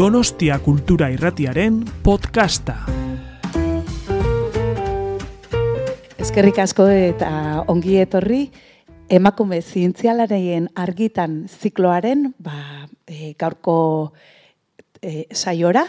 Donostia Kultura Irratiaren podcasta. Eskerrik asko eta ongi etorri emakume zientzialarien argitan zikloaren ba, e, gaurko e, saiora.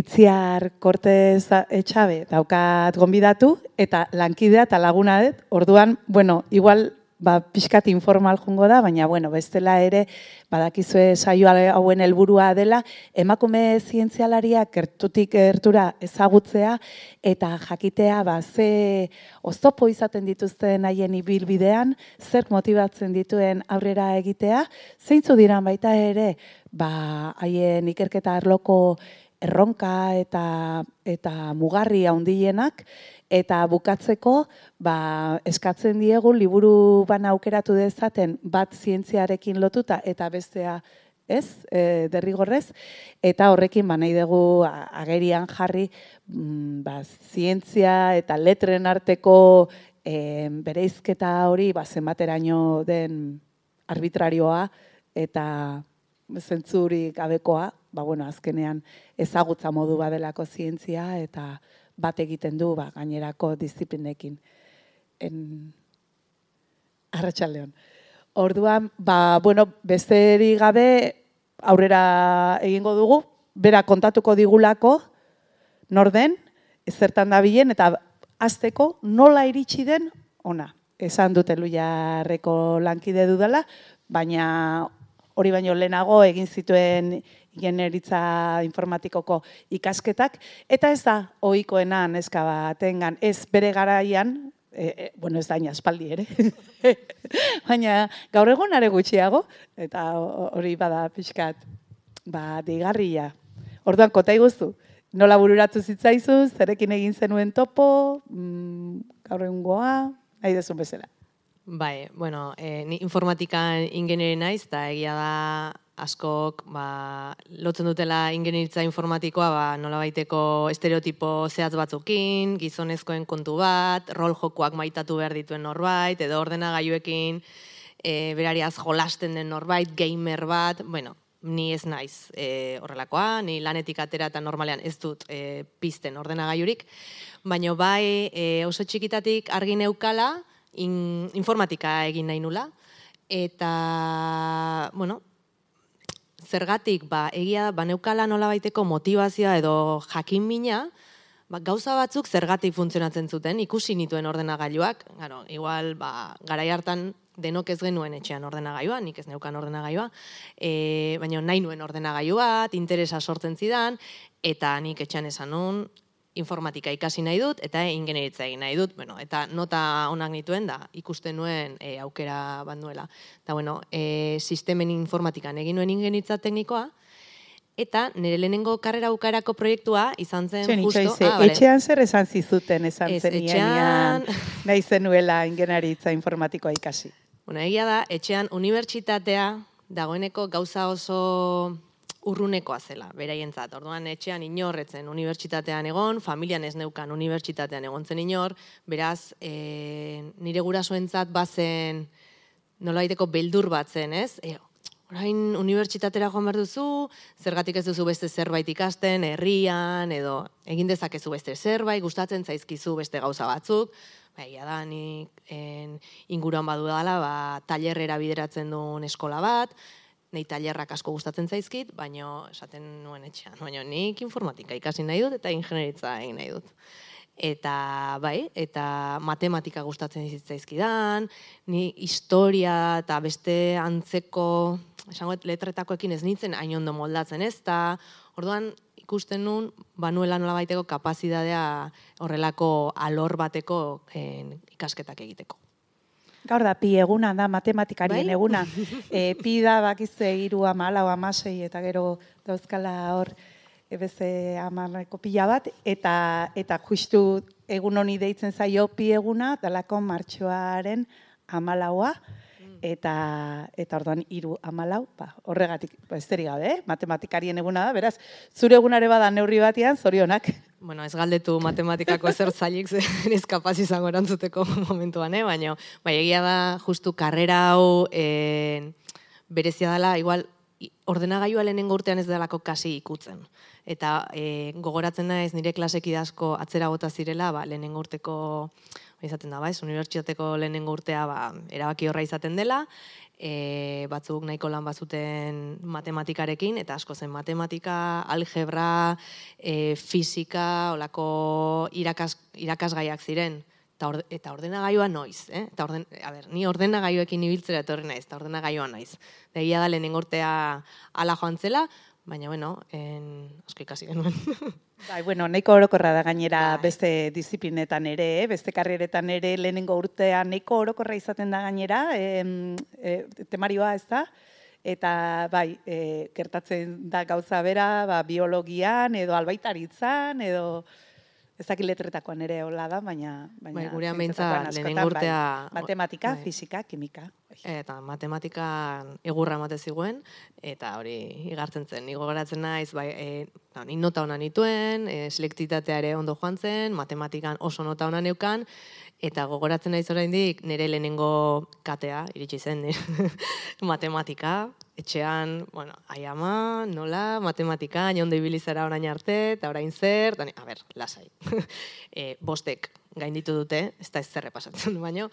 Itziar Kortez Etxabe daukat gonbidatu eta lankidea eta laguna dut. Orduan, bueno, igual ba, pixkat informal jungo da, baina bueno, bestela ere badakizue saio hauen helburua dela emakume zientzialaria gertutik gertura ezagutzea eta jakitea ba, ze oztopo izaten dituzten haien ibilbidean, zer motibatzen dituen aurrera egitea, zeintzu diran baita ere ba, haien ikerketa arloko erronka eta eta mugarri handienak eta bukatzeko ba, eskatzen diegu liburu bana aukeratu dezaten bat zientziarekin lotuta eta bestea ez, e, derrigorrez, eta horrekin ba, nahi dugu agerian jarri mm, ba, zientzia eta letren arteko e, bereizketa hori ba, zenbateraino den arbitrarioa eta zentzurik gabekoa, ba, bueno, azkenean ezagutza modu badelako zientzia eta bat egiten du ba, gainerako disiplinekin. En... Arratxaldeon. Orduan, ba, bueno, besteri gabe aurrera egingo dugu, bera kontatuko digulako, norden, ezertan da bilen, eta azteko nola iritsi den ona. Esan dute luiarreko lankide dudala, baina hori baino lehenago egin zituen generitza informatikoko ikasketak, eta ez da ohikoena neska batengan, ez bere garaian, e, e, bueno, ez da espaldi ere, baina gaur egun are gutxiago, eta hori bada pixkat, ba, digarria. Orduan, kota iguztu, nola bururatu zitzaizu, zerekin egin zenuen topo, mm, gaur egun goa, nahi dezun bezala. Bai, bueno, e, ni informatikan ingeneri naiz, eta egia da askok ba, lotzen dutela ingenieritza informatikoa ba, nola baiteko estereotipo zehatz batzukin, gizonezkoen kontu bat, rol jokoak maitatu behar dituen norbait, edo ordena gaiuekin e, berariaz jolasten den norbait, gamer bat, bueno, ni ez naiz e, horrelakoa, ni lanetik atera eta normalean ez dut e, pizten ordena gaiurik, baina bai e, oso txikitatik argi neukala, informatika egin nahi nula, eta, bueno, zergatik ba egia ba neukala nolabaiteko motivazioa edo jakin mina ba, gauza batzuk zergatik funtzionatzen zuten ikusi nituen ordenagailuak. Claro igual ba garai hartan denok ez genuen etxean ordenagailua nik ez neukan ordenagailua. E, baina nahi nuen ordenagailu bat interesa sortzen zidan eta nik etxean esan nun informatika ikasi nahi dut eta ingenieritza egin nahi dut, bueno, eta nota onak nituen da ikusten nuen e, aukera banduela. Eta bueno, e, sistemen informatikan egin nuen ingenieritza teknikoa, eta nire lehenengo karrera aukarako proiektua izan zen Txen, justo... Ah, etxean zer esan zizuten esan zen etxean... nahi zenuela ingenieritza informatikoa ikasi? Bueno, egia da, etxean unibertsitatea dagoeneko gauza oso urrunekoa zela, beraientzat. Orduan etxean inorretzen unibertsitatean egon, familian ez neukan unibertsitatean egontzen inor, beraz, e, nire gurasoentzat bazen nolaiteko beldur bat zen, ez? E, orain unibertsitatera joan behar duzu, zergatik ez duzu beste zerbait ikasten, herrian, edo egin dezakezu beste zerbait, gustatzen zaizkizu beste gauza batzuk, Baina da, nik en, inguruan badu dela, ba, talerrera bideratzen duen eskola bat, nei tailerrak asko gustatzen zaizkit, baina esaten nuen etxean, baina nik informatika ikasi nahi dut eta ingenieritza egin nahi dut. Eta bai, eta matematika gustatzen zaizkidan, ni historia eta beste antzeko, esango letretakoekin ez nintzen hain ondo moldatzen ez, eta orduan ikusten nun, banuela nola baiteko kapazidadea horrelako alor bateko eh, ikasketak egiteko. Gaur da, pi eguna da, matematikarien bai? eguna. E, pi da, bakizte, iru amala o amasei, eta gero dauzkala hor, ebeze amarreko pila bat, eta, eta justu egun honi deitzen zaio pi eguna, dalako martxoaren amalaua, eta eta orduan hiru amalau, ba, horregatik ba, esterik gabe, eh? matematikarien eguna da, beraz, zure egunare bada neurri batean, zorionak. Bueno, ez galdetu matematikako ezer zailik, ez kapaz izango erantzuteko momentuan, eh? baina bai, egia da, justu karrera hau e, berezia dela, igual, ordenagailua lehenengo urtean ez delako kasi ikutzen. Eta e, gogoratzen naiz nire klaseki asko atzera bota zirela, ba, lehenengo urteko, izaten da, ba, ez, unibertsitateko lehenengo urtea ba, erabaki horra izaten dela, e, batzuk nahiko lan bazuten matematikarekin, eta asko zen matematika, algebra, e, fisika, olako irakas, irakasgaiak ziren. Eta, orde, eta ordenagailua noiz, eh? Eta orden, a ber, ni ordenagailuekin ibiltzera etorri naiz, eta ordenagailua naiz. Da egia da lehenengo urtea ala joan zela, baina bueno, en, asko ikasi genuen. Bai, bueno, nahiko orokorra da gainera Bai. beste disiplinetan ere, eh? beste karrieretan ere lehenengo urtean nahiko orokorra izaten da gainera, em, e, temarioa ez da, eta bai, e, gertatzen da gauza bera, ba, biologian edo albaitaritzan edo ez dakit letretakoan ere hola da, baina... baina Bai, gurean behintzat lehenengo urtea... Bai, matematika, bai. fisika, kimika. bai. Eta matematikan egurra emate ziguen, eta hori igartzen zen. Ni gogoratzen naiz, bai, e, no, ni nota ona nituen, e, selektitatea ere ondo joan zen, matematikan oso nota ona neukan, eta gogoratzen naiz oraindik nire lehenengo katea, iritsi zen matematika, etxean, bueno, ai ama, nola, matematika, ondo ibili zara orain arte, eta orain zer, eta a ber, lasai. e, bostek gainditu dute, ez da ez zerre pasatzen, baino.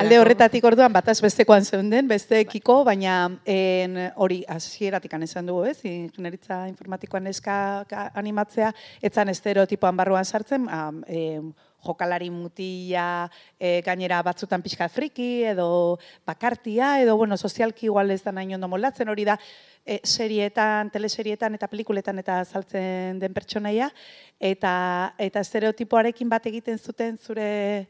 Alde horretatik orduan bataz bestekoan zeunden, besteekiko, baina en, hori hasieratik esan dugu, ez? Ingenieritza informatikoan eska animatzea, etzan estereotipoan barruan sartzen, am, em, jokalari mutila, e, gainera batzutan pixka friki, edo bakartia, edo, bueno, sozialki igual ez da nahi ondo moldatzen, hori da, e, serietan, teleserietan eta pelikuletan eta saltzen den pertsonaia, eta, eta estereotipoarekin bat egiten zuten zure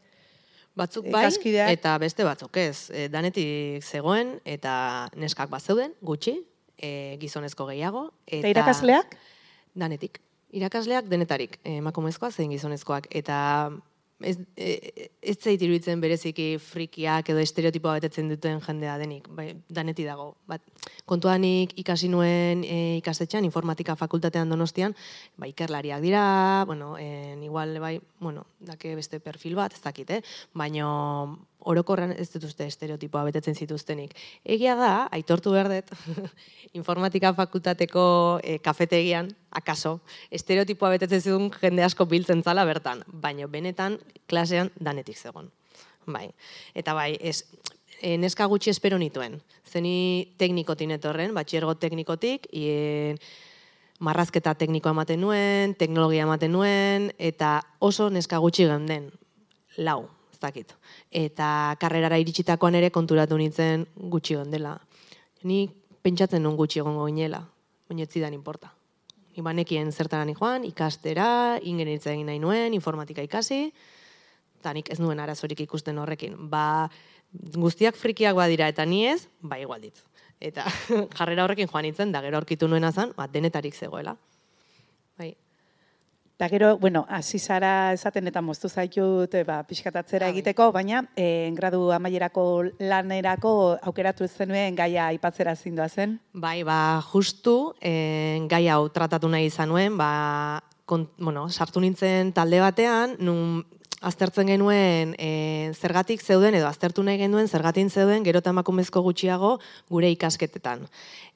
Batzuk Eh, bai, ikaskideak. eta beste batzuk ez. E, danetik zegoen, eta neskak bat zeuden, gutxi, e, gizonezko gehiago. Eta irakasleak? Danetik. Irakasleak denetarik, eh, emakumezkoak zein gizonezkoak. Eta ez, e, ez zait iruditzen bereziki frikiak edo estereotipoa betetzen duten jendea denik, bai, daneti dago. Bat, kontuanik ikasi nuen e, ikastetxean, informatika fakultatean donostian, ba, ikerlariak dira, bueno, en, igual, bai, bueno, dake beste perfil bat, ez dakit, eh? baina orokorran ez dituzte estereotipoa betetzen zituztenik. Egia da, aitortu behar dut, informatika fakultateko e, kafetegian, akaso, estereotipoa betetzen zituen jende asko biltzen zala bertan, baina benetan klasean danetik zegon. Bai. Eta bai, ez, e, neska gutxi espero nituen. Zeni teknikotin etorren, batxiergo teknikotik, e, marrazketa teknikoa ematen nuen, teknologia ematen nuen, eta oso neska gutxi geunden, lau, dakit. Eta karrerara iritsitakoan ere konturatu nintzen gutxi dela. Ni pentsatzen nun gutxi egongo ginela, baina ez zidan inporta. Ni banekien zertara joan, ikastera, ingenieritza egin nahi nuen, informatika ikasi, eta nik ez nuen arazorik ikusten horrekin. Ba, guztiak frikiak badira eta ni ez, ba igual dit. Eta jarrera horrekin joan nintzen, da gero aurkitu nuena zan, ba, denetarik zegoela. Eta gero, bueno, hasi zara esaten eta moztu zaitut e, ba, pixkatatzera bai. egiteko, baina e, gradu amaierako lanerako aukeratu zenuen gaia aipatzera zindoa zen. Bai, ba, justu, eh, gai hau tratatu nahi izan nuen, ba, kon, bueno, sartu nintzen talde batean, nun aztertzen genuen e, zergatik zeuden, edo aztertu nahi genuen zergatik zeuden gero eta emakumezko gutxiago gure ikasketetan.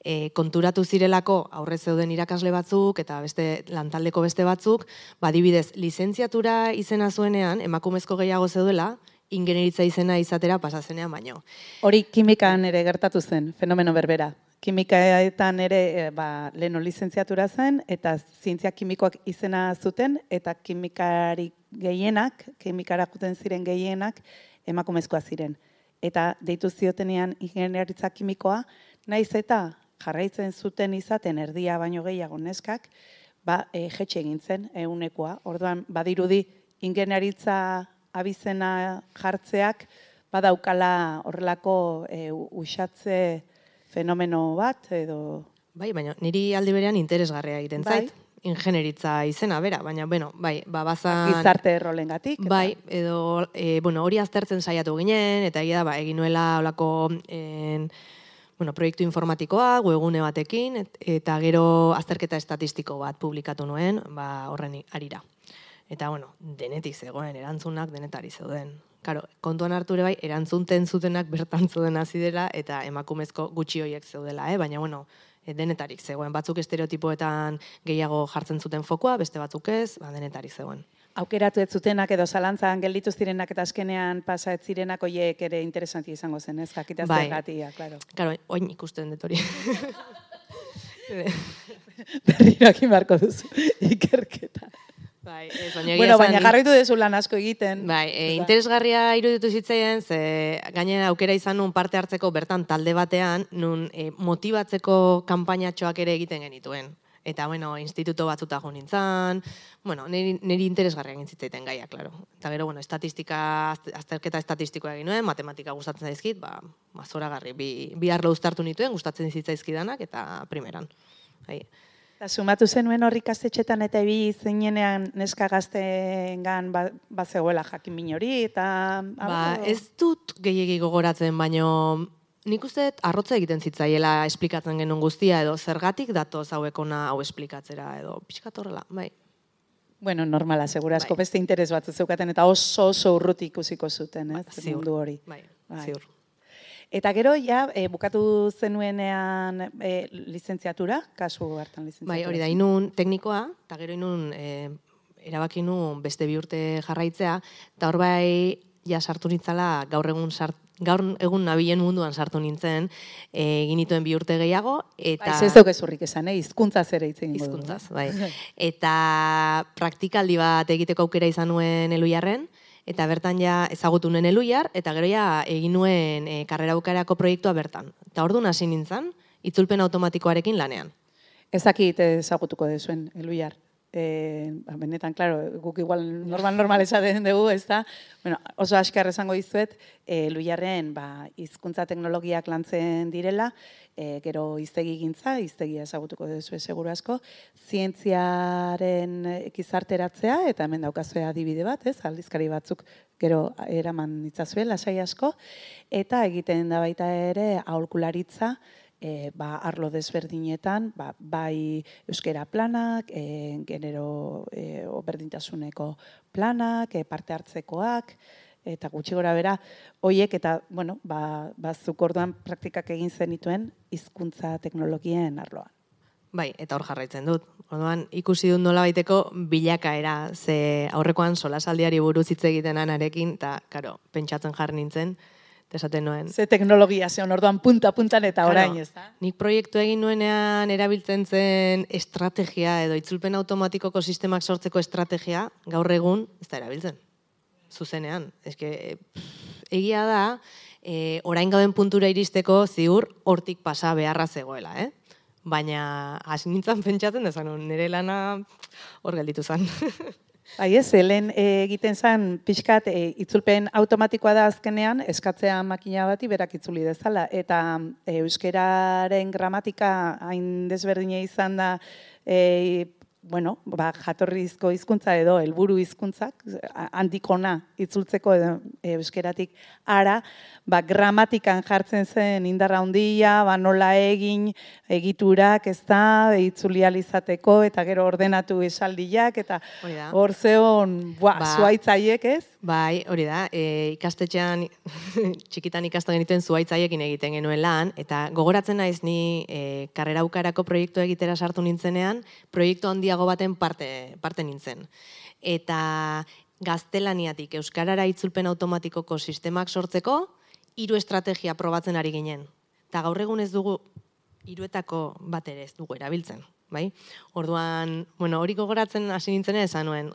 E, konturatu zirelako aurre zeuden irakasle batzuk eta beste lantaldeko beste batzuk, badibidez, lizentziatura izena zuenean emakumezko gehiago zeudela, ingenieritza izena izatera pasazenean baino. Hori kimikan ere gertatu zen, fenomeno berbera. Kimikaetan ere e, ba, leheno lizentziatura zen, eta zientzia kimikoak izena zuten, eta kimikari gehienak, kimikara juten ziren gehienak, emakumezkoa ziren. Eta deitu ziotenean ingeniaritza kimikoa, naiz eta jarraitzen zuten izaten erdia baino gehiago neskak, ba, e, jetxe egin zen ehunekoa. Orduan, badirudi ingeniaritza abizena jartzeak, badaukala horrelako e, usatze fenomeno bat, edo... Bai, baina niri aldi berean interesgarria egiten Bai. zait. Ingenieritza izena, bera, baina, bueno, bai, ba, bazan... Gizarte rolengatik. Bai, edo, e, bueno, hori aztertzen saiatu ginen, eta egia da, ba, egin nuela olako, en, bueno, proiektu informatikoa, webgune batekin, et, eta gero azterketa estatistiko bat publikatu nuen, ba, horren arira. Eta, bueno, denetik zegoen, erantzunak denetari zeuden. Karo, kontuan hartu ere bai, erantzunten zutenak bertan zuden hasi dela eta emakumezko gutxi hoiek zeudela, eh? baina bueno, e, denetarik zegoen. Batzuk estereotipoetan gehiago jartzen zuten fokoa, beste batzuk ez, ba, denetarik zegoen. Aukeratu ez zutenak edo zalantzan gelditu zirenak eta azkenean pasa ez zirenak hoiek ere interesanti izango zen, ez? Jakita Bai. zergatia, claro. Karo, oin ikusten dut hori. Berriro egin beharko duzu ikerketa. Bai, ez, baina Bueno, baina jarraitu dezu lan asko egiten. Bai, e, interesgarria iruditu zitzaien, ze gainera aukera izan nun parte hartzeko bertan talde batean, nun e, motibatzeko kanpainatxoak ere egiten genituen. Eta, bueno, instituto batzuta jo nintzen, bueno, niri, niri interesgarria egin zitzaiten gaia, klaro. Eta gero, bueno, estatistika, azte- azterketa estatistikoa egin nuen, matematika gustatzen zaizkit, ba, ba zoragarri, bi, bi arlo uztartu nituen, gustatzen zitzaizkidanak, eta primeran. Bai. Eta sumatu zenuen hor ikastetxetan eta ibili zinenean neska gaztengan ba, bazegoela jakin min hori eta... Ba, ez dut gehiegi gogoratzen, baino nik uste arrotza egiten zitzaiela esplikatzen genuen guztia, edo zergatik datoz hauekona hau esplikatzera, edo pixkat horrela, bai. Bueno, normala, segura asko Bai. beste interes batzu zeukaten eta oso oso urruti ikusiko zuten, ez? Ziur. mundu hori. Bai, Bai. ziur. Eta gero, ja, e, bukatu zenuenean e, lizentziatura, kasu hartan lizentziatura. Bai, hori da, inun teknikoa, eta gero inun e, erabaki nun beste bi urte jarraitzea, eta hor bai, ja sartu nintzala gaur egun sart, gaur egun nabilen munduan sartu nintzen, egin nituen bi urte gehiago, eta... Bai, ez duk ezurrik esan, eh? hizkuntza ere dugu. Hizkuntzaz, bai. Eta praktikaldi bat egiteko aukera izan nuen eluiarren, eta bertan ja ezagutu nuen eluiar, eta gero ja egin nuen e, karrera bukarako proiektua bertan. Eta orduan hasi nintzen, itzulpen automatikoarekin lanean. Ezakit ezagutuko dezuen, eluiar. E, ba, benetan, claro, guk igual normal normal esaten dugu, ez da? Bueno, oso askar esango dizuet, e, eluiarren ba, hizkuntza teknologiak lantzen direla, e, gero hiztegi gintza, hiztegia ezagutuko duzu seguru asko, zientziaren gizarteratzea, eta hemen daukazue adibide bat, ez, aldizkari batzuk gero eraman itzazue, lasai asko, eta egiten da baita ere aholkularitza, e, ba, arlo desberdinetan, ba, bai euskera planak, e, genero e, oberdintasuneko planak, e, parte hartzekoak, eta gutxi gora bera, hoiek eta, bueno, ba, bazuk orduan praktikak egin zenituen hizkuntza teknologien arloan. Bai, eta hor jarraitzen dut. Orduan ikusi dut nola baiteko bilakaera, ze aurrekoan solasaldiari buruz hitz egiten anarekin, eta, karo, pentsatzen jarri nintzen, esaten nuen. Ze teknologia zeon orduan punta-puntan eta Claro, orain, ez da? Nik proiektu egin nuenean erabiltzen zen estrategia edo itzulpen automatikoko sistemak sortzeko estrategia gaur egun ez da erabiltzen. Zuzenean. Eske, pff, egia da, e, orain gauden puntura iristeko ziur hortik pasa beharra zegoela, eh? Baina hasi nintzen pentsatzen dezan, nire lana hor gelditu zen. Bai ez, helen egiten zen pixkat e, itzulpen automatikoa da azkenean eskatzea makina bati berak itzuli dezala. Eta e, euskeraren gramatika hain desberdina izan da e, bueno, ba, jatorrizko hizkuntza edo helburu hizkuntzak handikona itzultzeko edo e, euskeratik ara, ba, gramatikan jartzen zen indarra handia, ba, nola egin egiturak, ez da, itzulializateko eta gero ordenatu esaldiak eta hor zeon, Ba. zuaitzaiek ez? Bai, hori da, e, ikastetxean txikitan ikasten genituen zuaitzaiekin egiten genuen lan, eta gogoratzen naiz ni e, karrera ukarako proiektu egitera sartu nintzenean, proiektu handiago baten parte, parte nintzen. Eta gaztelaniatik euskarara itzulpen automatikoko sistemak sortzeko, hiru estrategia probatzen ari ginen. Eta gaur egun ez dugu hiruetako bat ere ez dugu erabiltzen, bai? Orduan, bueno, hori gogoratzen hasi nintzen esan nuen,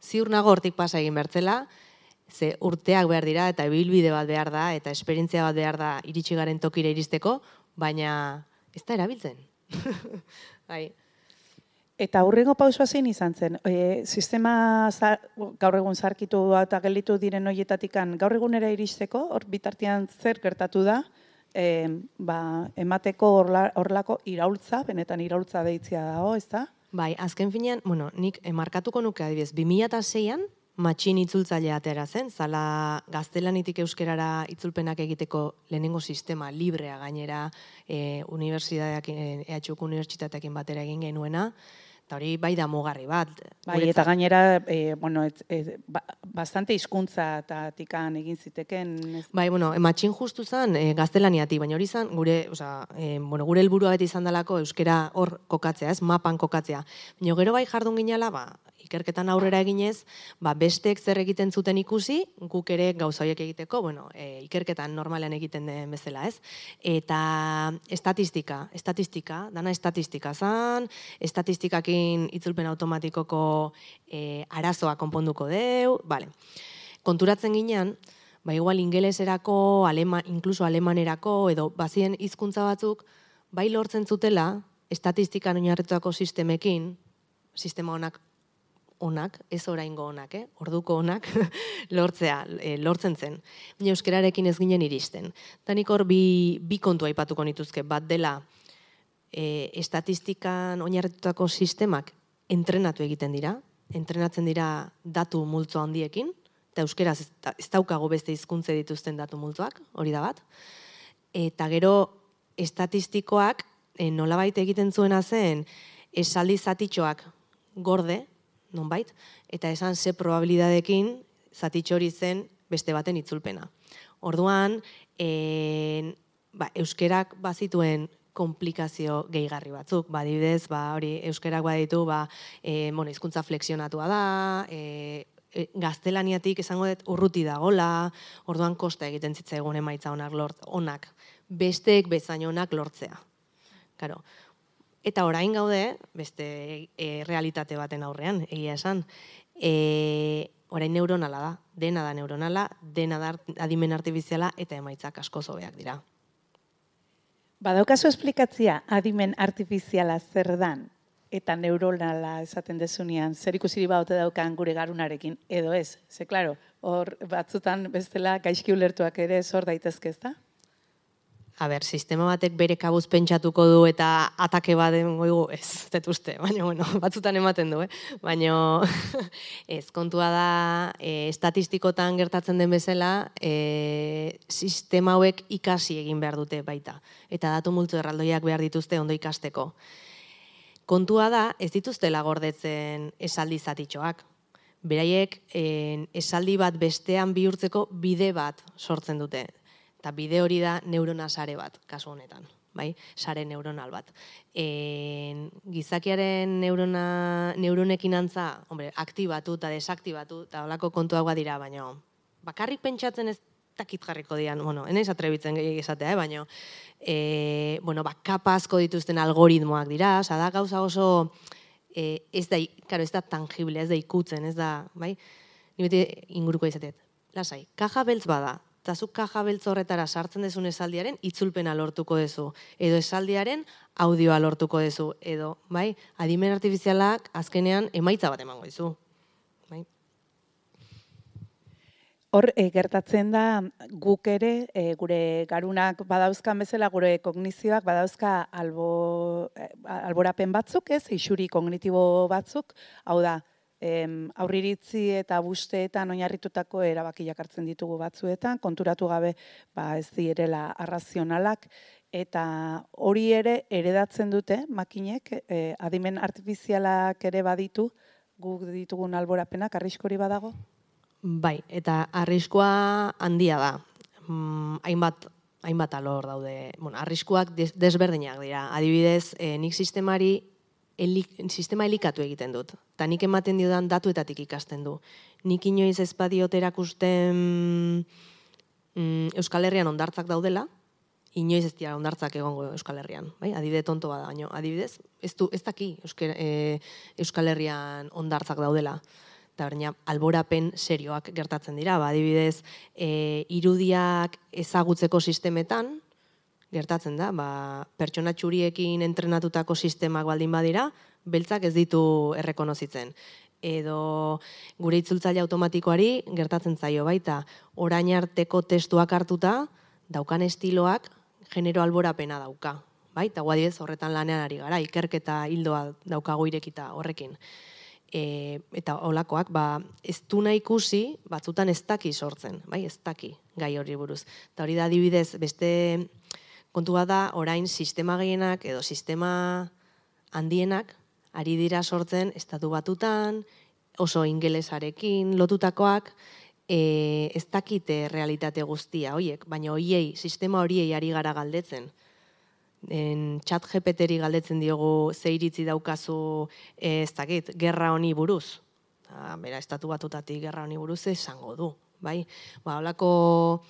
ziur nago hortik pasa egin bertzela, ze urteak behar dira eta ibilbide bat behar da eta esperientzia bat behar da iritsi garen tokira iristeko, baina ez da erabiltzen. bai. Eta hurrengo pausua zein izan zen? E, sistema za, gaur egun zarkitu eta gelditu diren hoietatikan gaur egunera iristeko, hor bitartean zer gertatu da, e, ba, emateko horla, horlako iraultza, benetan iraultza deitzia dago, ez da? Bai, azken finean, bueno, nik emarkatuko nuke adibidez, 2006an matxin itzultzailea atera zen, zala gaztelanitik euskerara itzulpenak egiteko lehenengo sistema librea gainera, e, unibertsitateak, EHUko unibertsitateakin batera egin genuena, Eta hori bai da mugarri bat. Bai, guretzat. eta gainera, e, bueno, et, et, ba, bastante hizkuntza eta tikan egin ziteken. Ez, Bai, bueno, matxin justu zen e, gaztelaniatik, baina hori zen gure, osea, e, bueno, gure helburua beti izan dalako euskera hor kokatzea, ez, mapan kokatzea. Baina gero bai jardun ginela, ba, ikerketan aurrera eginez, ba, bestek zer egiten zuten ikusi, guk ere gauza horiek egiteko, bueno, e, ikerketan normalean egiten den bezala, ez? Eta estatistika, estatistika, dana estatistika zan, estatistikakin itzulpen automatikoko e, arazoa konponduko deu, bale. Konturatzen ginean, ba igual ingeleserako, alema, inkluso alemanerako, edo bazien hizkuntza batzuk, bai lortzen zutela, estatistikan oinarritutako sistemekin, sistema honak onak, ez oraingo onak, eh? orduko onak, lortzea, e, lortzen zen. Baina euskerarekin ez ginen iristen. Eta nik hor bi, bi kontu aipatuko nituzke, bat dela e, estatistikan oinarritutako sistemak entrenatu egiten dira, entrenatzen dira datu multzo handiekin, eta da- ez daukago beste hizkuntze dituzten datu multzoak, hori da bat. Eta gero estatistikoak e, nolabait egiten zuena zen esaldi zatitxoak gorde, nonbait, eta esan ze probabilidadekin zatitxo hori zen beste baten itzulpena. Orduan, en, ba, euskerak bazituen komplikazio gehigarri batzuk. Ba, adibidez, ba, hori euskerak baditu, ba, e, bueno, hizkuntza flexionatua da, e, e, gaztelaniatik esango dut urruti dagola, orduan kosta egiten zitzaigun emaitza onak lort, onak, besteek bezain onak lortzea. Karo. Eta orain gaude, beste e, realitate baten aurrean, egia esan, e, orain neuronala da, dena da neuronala, dena da adimen artifiziala eta emaitzak asko zobeak dira. Badaukazu esplikatzia adimen artifiziala zer dan eta neuronala esaten dezunean, zer ikusiri baute daukan gure garunarekin, edo ez. Ze, klaro, hor batzutan bestela gaizki ulertuak ere zor daitezke, ezta? A ber, sistema batek bere kabuz pentsatuko du eta atake bat goigu, ez, uste, baina, bueno, batzutan ematen du, eh? Baina, ez, kontua da, e, estatistikotan gertatzen den bezala, e, sistema hauek ikasi egin behar dute baita. Eta datu multzo erraldoiak behar dituzte ondo ikasteko. Kontua da, ez dituztela gordetzen esaldi zatitxoak. Beraiek en, esaldi bat bestean bihurtzeko bide bat sortzen dute. Eta bide hori da neurona sare bat, kasu honetan. Bai? Sare neuronal bat. En, gizakiaren neurona, neuronekin antza, hombre, aktibatu eta desaktibatu, eta holako kontuak badira, baina bakarrik pentsatzen ez dakit jarriko dian, bueno, enaiz atrebitzen gehiagik esatea, eh? baina, e, bueno, ba, kapa asko dituzten algoritmoak dira, oza, da gauza oso, e, ez da, karo, ez da tangible, ez da ikutzen, ez da, bai? Ni beti inguruko izatet. Lasai, kaja beltz bada, eta zuk kaja beltz horretara sartzen dezun esaldiaren itzulpena lortuko dezu, edo esaldiaren audioa lortuko dezu, edo, bai, adimen artifizialak azkenean emaitza bat emango dizu. Bai? Hor, e, gertatzen da guk ere, e, gure garunak badauzkan bezala, gure kognizioak badauzka albo, e, alborapen batzuk, ez, isuri kognitibo batzuk, hau da, em, aurriritzi eta busteetan oinarritutako erabakiak hartzen ditugu batzuetan, konturatu gabe ba, ez direla arrazionalak, eta hori ere eredatzen dute makinek, e, adimen artifizialak ere baditu, guk ditugun alborapenak, arriskori badago? Bai, eta arriskua handia da. Mm, hainbat hainbat alor daude. Bueno, arriskuak des, desberdinak dira. Adibidez, eh, nik sistemari elik, sistema elikatu egiten dut. Ta nik ematen diodan datuetatik ikasten du. Nik inoiz ez badiot erakusten mm, Euskal Herrian ondartzak daudela, inoiz ez dira ondartzak egongo Euskal Herrian, bai? Adibide tonto bada, baina adibidez, ez du ez daki Euskal, e, Euskal Herrian ondartzak daudela. Eta baina alborapen serioak gertatzen dira, ba, adibidez, e, irudiak ezagutzeko sistemetan, gertatzen da, ba, pertsona txuriekin entrenatutako sistemak baldin badira, beltzak ez ditu errekonozitzen. Edo gure itzultzaile automatikoari gertatzen zaio baita, orain arteko testuak hartuta, daukan estiloak genero alborapena dauka. Bai, eta guadidez horretan lanean ari gara, ikerketa hildoa daukago irekita horrekin. E, eta olakoak, ba, ez du ikusi, batzutan ez daki sortzen, bai, ez daki gai hori buruz. Eta hori da adibidez, beste kontua da, orain sistema gehienak edo sistema handienak ari dira sortzen estatu batutan, oso ingelesarekin lotutakoak, e, ez dakite realitate guztia hoiek, baina hoiei, sistema horiei ari gara galdetzen. En chat GPTri galdetzen diogu ze iritzi daukazu e, ez dakit, gerra honi buruz. Ta, bera, estatu batutatik gerra honi buruz esango du. Bai? Ba, olako,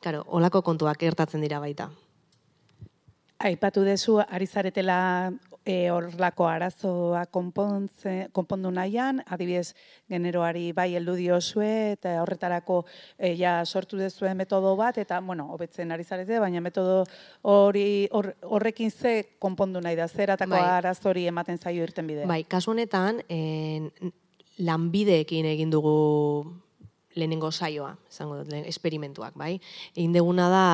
claro, olako kontuak gertatzen dira baita. Aipatu dezu, ari zaretela e, horlako arazoa konpontze, konpondu nahian, adibidez generoari bai heldu diozue, eta horretarako e, ja sortu dezue metodo bat, eta, bueno, hobetzen ari zarete, baina metodo hori hor, horrekin ze konpondu nahi da, zeratako Bai. arazori ematen zaio irten bidea. Bai, kasu honetan, en, lanbideekin egin dugu lehenengo saioa, esango dut, esperimentuak, bai? Egin duguna da,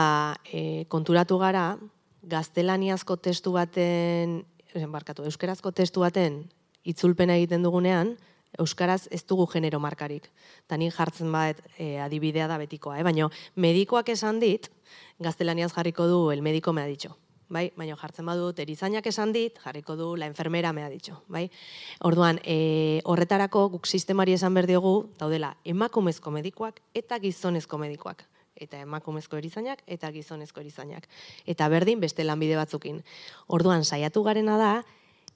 e, konturatu gara, gaztelaniazko testu baten, eh, barkatu, euskerazko testu baten itzulpena egiten dugunean, euskaraz ez dugu genero markarik. Ta nik jartzen bat e, adibidea da betikoa, eh? baina medikoak esan dit, gaztelaniaz jarriko du el médico me ha dicho. Bai, baina jartzen badut erizainak esan dit, jarriko du la enfermera me ha dicho, bai? Orduan, e, horretarako guk sistemari esan behar diogu, daudela emakumezko medikoak eta gizonezko medikoak eta emakumezko erizainak eta gizonezko erizainak. Eta berdin beste lanbide batzukin. Orduan saiatu garena da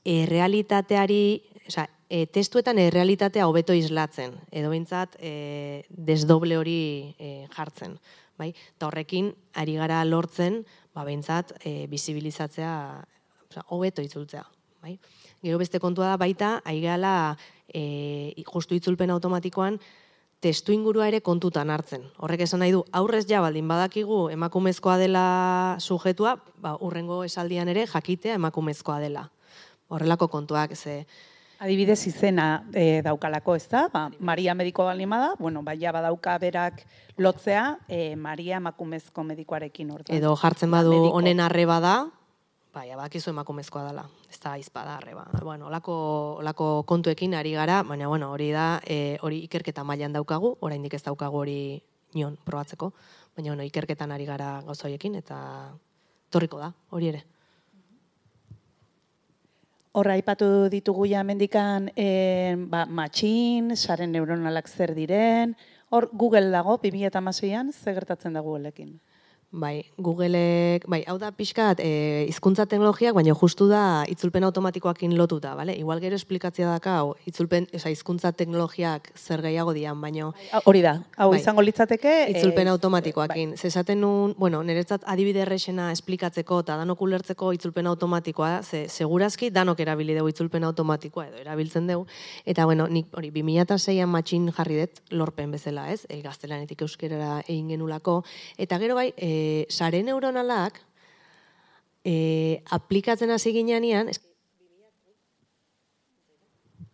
errealitateari, osea, e, testuetan errealitatea hobeto islatzen edo behintzat e, desdoble hori e, jartzen, bai? Eta horrekin ari gara lortzen, ba behintzat e, bizibilizatzea, osea, hobeto itzultzea, bai? Gero beste kontua da baita, ari gala e, justu itzulpen automatikoan testu ingurua ere kontutan hartzen. Horrek esan nahi du, aurrez ja baldin badakigu emakumezkoa dela sujetua, ba, urrengo esaldian ere jakitea emakumezkoa dela. Horrelako kontuak, ze, Adibidez izena e, daukalako, ez da? Ba, Maria mediko baldin bada, bueno, baina badauka berak lotzea e, Maria emakumezko medikoarekin orduan. edo jartzen badu mediko. honen arreba da, bai, bakizu emakumezkoa dela. Ez da aizpada arreba. Bueno, olako, olako kontuekin ari gara, baina bueno, hori da, e, hori ikerketa mailan daukagu, oraindik ez daukagu hori nion probatzeko, baina bueno, ikerketan ari gara gauza horiekin eta torriko da, hori ere. Horra aipatu ditugu ja mendikan e, ba, matxin, saren neuronalak zer diren, hor Google dago, 2006an, ze gertatzen da Googleekin? Bai, Googleek, bai, hau da pixkat e, hizkuntza teknologiak, baina justu da itzulpen automatikoakin lotuta, bale? Igual gero esplikatzea daka, hau, itzulpen, oza, hizkuntza teknologiak zer gehiago dian, baina Ah, Hori da, hau Bai. izango litzateke... itzulpen eh, automatikoakin. Bai. Zesaten nun, bueno, niretzat adibide errexena esplikatzeko eta danok ulertzeko itzulpen automatikoa, ze segurazki danok erabili dugu itzulpen automatikoa edo erabiltzen dugu. Eta bueno, nik hori 2006an matxin jarri dut lorpen bezala, ez? E, gaztelanetik euskerara egin genulako. Eta gero bai, e, sare neuronalak e, aplikatzen hasi ginean,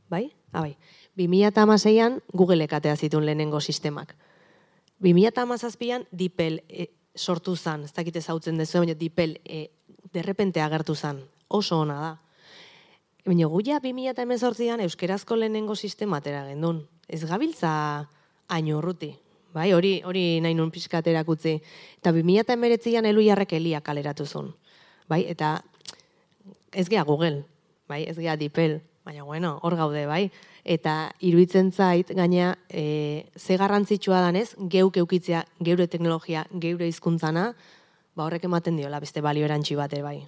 bai? Ah, bai. 2006an Google atea zituen lehenengo sistemak. 2017an Dipel e, sortu zan, ez dakite zautzen dezu, baina Dipel e, derrepente agertu zan. Oso ona da. Baina gu ja 2018an euskerazko lehenengo sistema atera gendun. Ez gabiltza hain urruti. Bai, hori hori nahi nun pixkat erakutzi. Eta 2019an eluiarrek elia kaleratu zuen. Bai, eta ez gea Google, bai, ez gea Dipel, baina bueno, hor gaude, bai. Eta iruditzen zait, gaina, e, ze garrantzitsua danez, geuk eukitzea, geure teknologia, geure hizkuntzana, ba horrek ematen diola beste balio erantzi bat bai.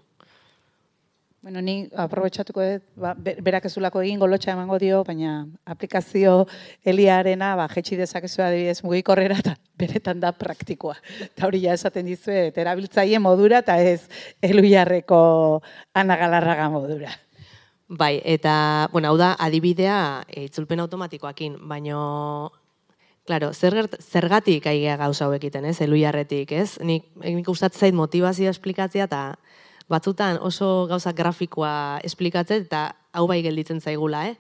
Bueno, ni aprobetxatuko dut, ba, be- berak ezulako egin golotxa emango dio, baina aplikazio eliarena, ba, jetxi dezakezu adibidez mugikorrera, eta benetan da praktikoa. Eta hori ja esaten dizuet, erabiltzaile modura, eta ez eluiarreko anagalarraga modura. Bai, eta, bueno, hau da, adibidea e, itzulpen automatikoakin, baino, claro, zergatik aigea gauza hauek egiten, ez, eluiarretik, ez? Nik, nik gustatzen zait motivazioa esplikatzea, eta batzutan oso gauza grafikoa esplikatzen, eta hau bai gelditzen zaigula, eh?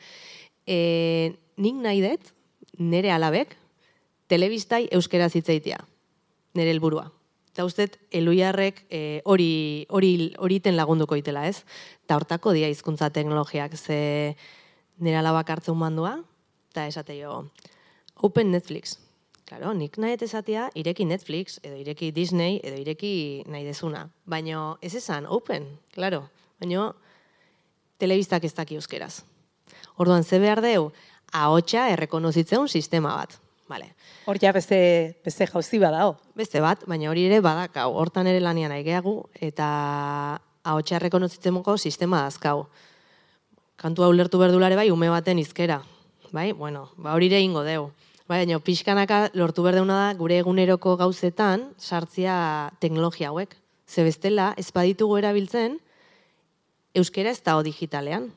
E, nik nahi dut, nire alabek, telebistai euskera zitzaitia, nire helburua. Eta uste, eluiarrek eh, hori hori hori iten lagunduko itela, ez? Eta hortako dia hizkuntza teknologiak, ze nire alabak hartzen mandua, eta esate jo, Open Netflix. Claro, nik nahi dut esatea, ireki Netflix, edo ireki Disney, edo ireki nahi dezuna. Baina ez esan, open, claro. Baina telebistak ez daki euskeraz. Orduan, ze behar deu, ahotsa errekonozitzeun sistema bat. Vale. Hor ja beste, beste jauzi badao. Beste bat, baina hori ere badakau, hortan ere lanian aigeagu, eta ahotsa errekonozitzemoko sistema dazkau. Kantu hau lertu berdulare bai, ume baten izkera. Bai, bueno, ba hori ere ingo deu. Bai, baina pixkanaka lortu berdeuna da gure eguneroko gauzetan sartzia teknologia hauek. Ze bestela, ez baditugu erabiltzen, euskera ez dago digitalean.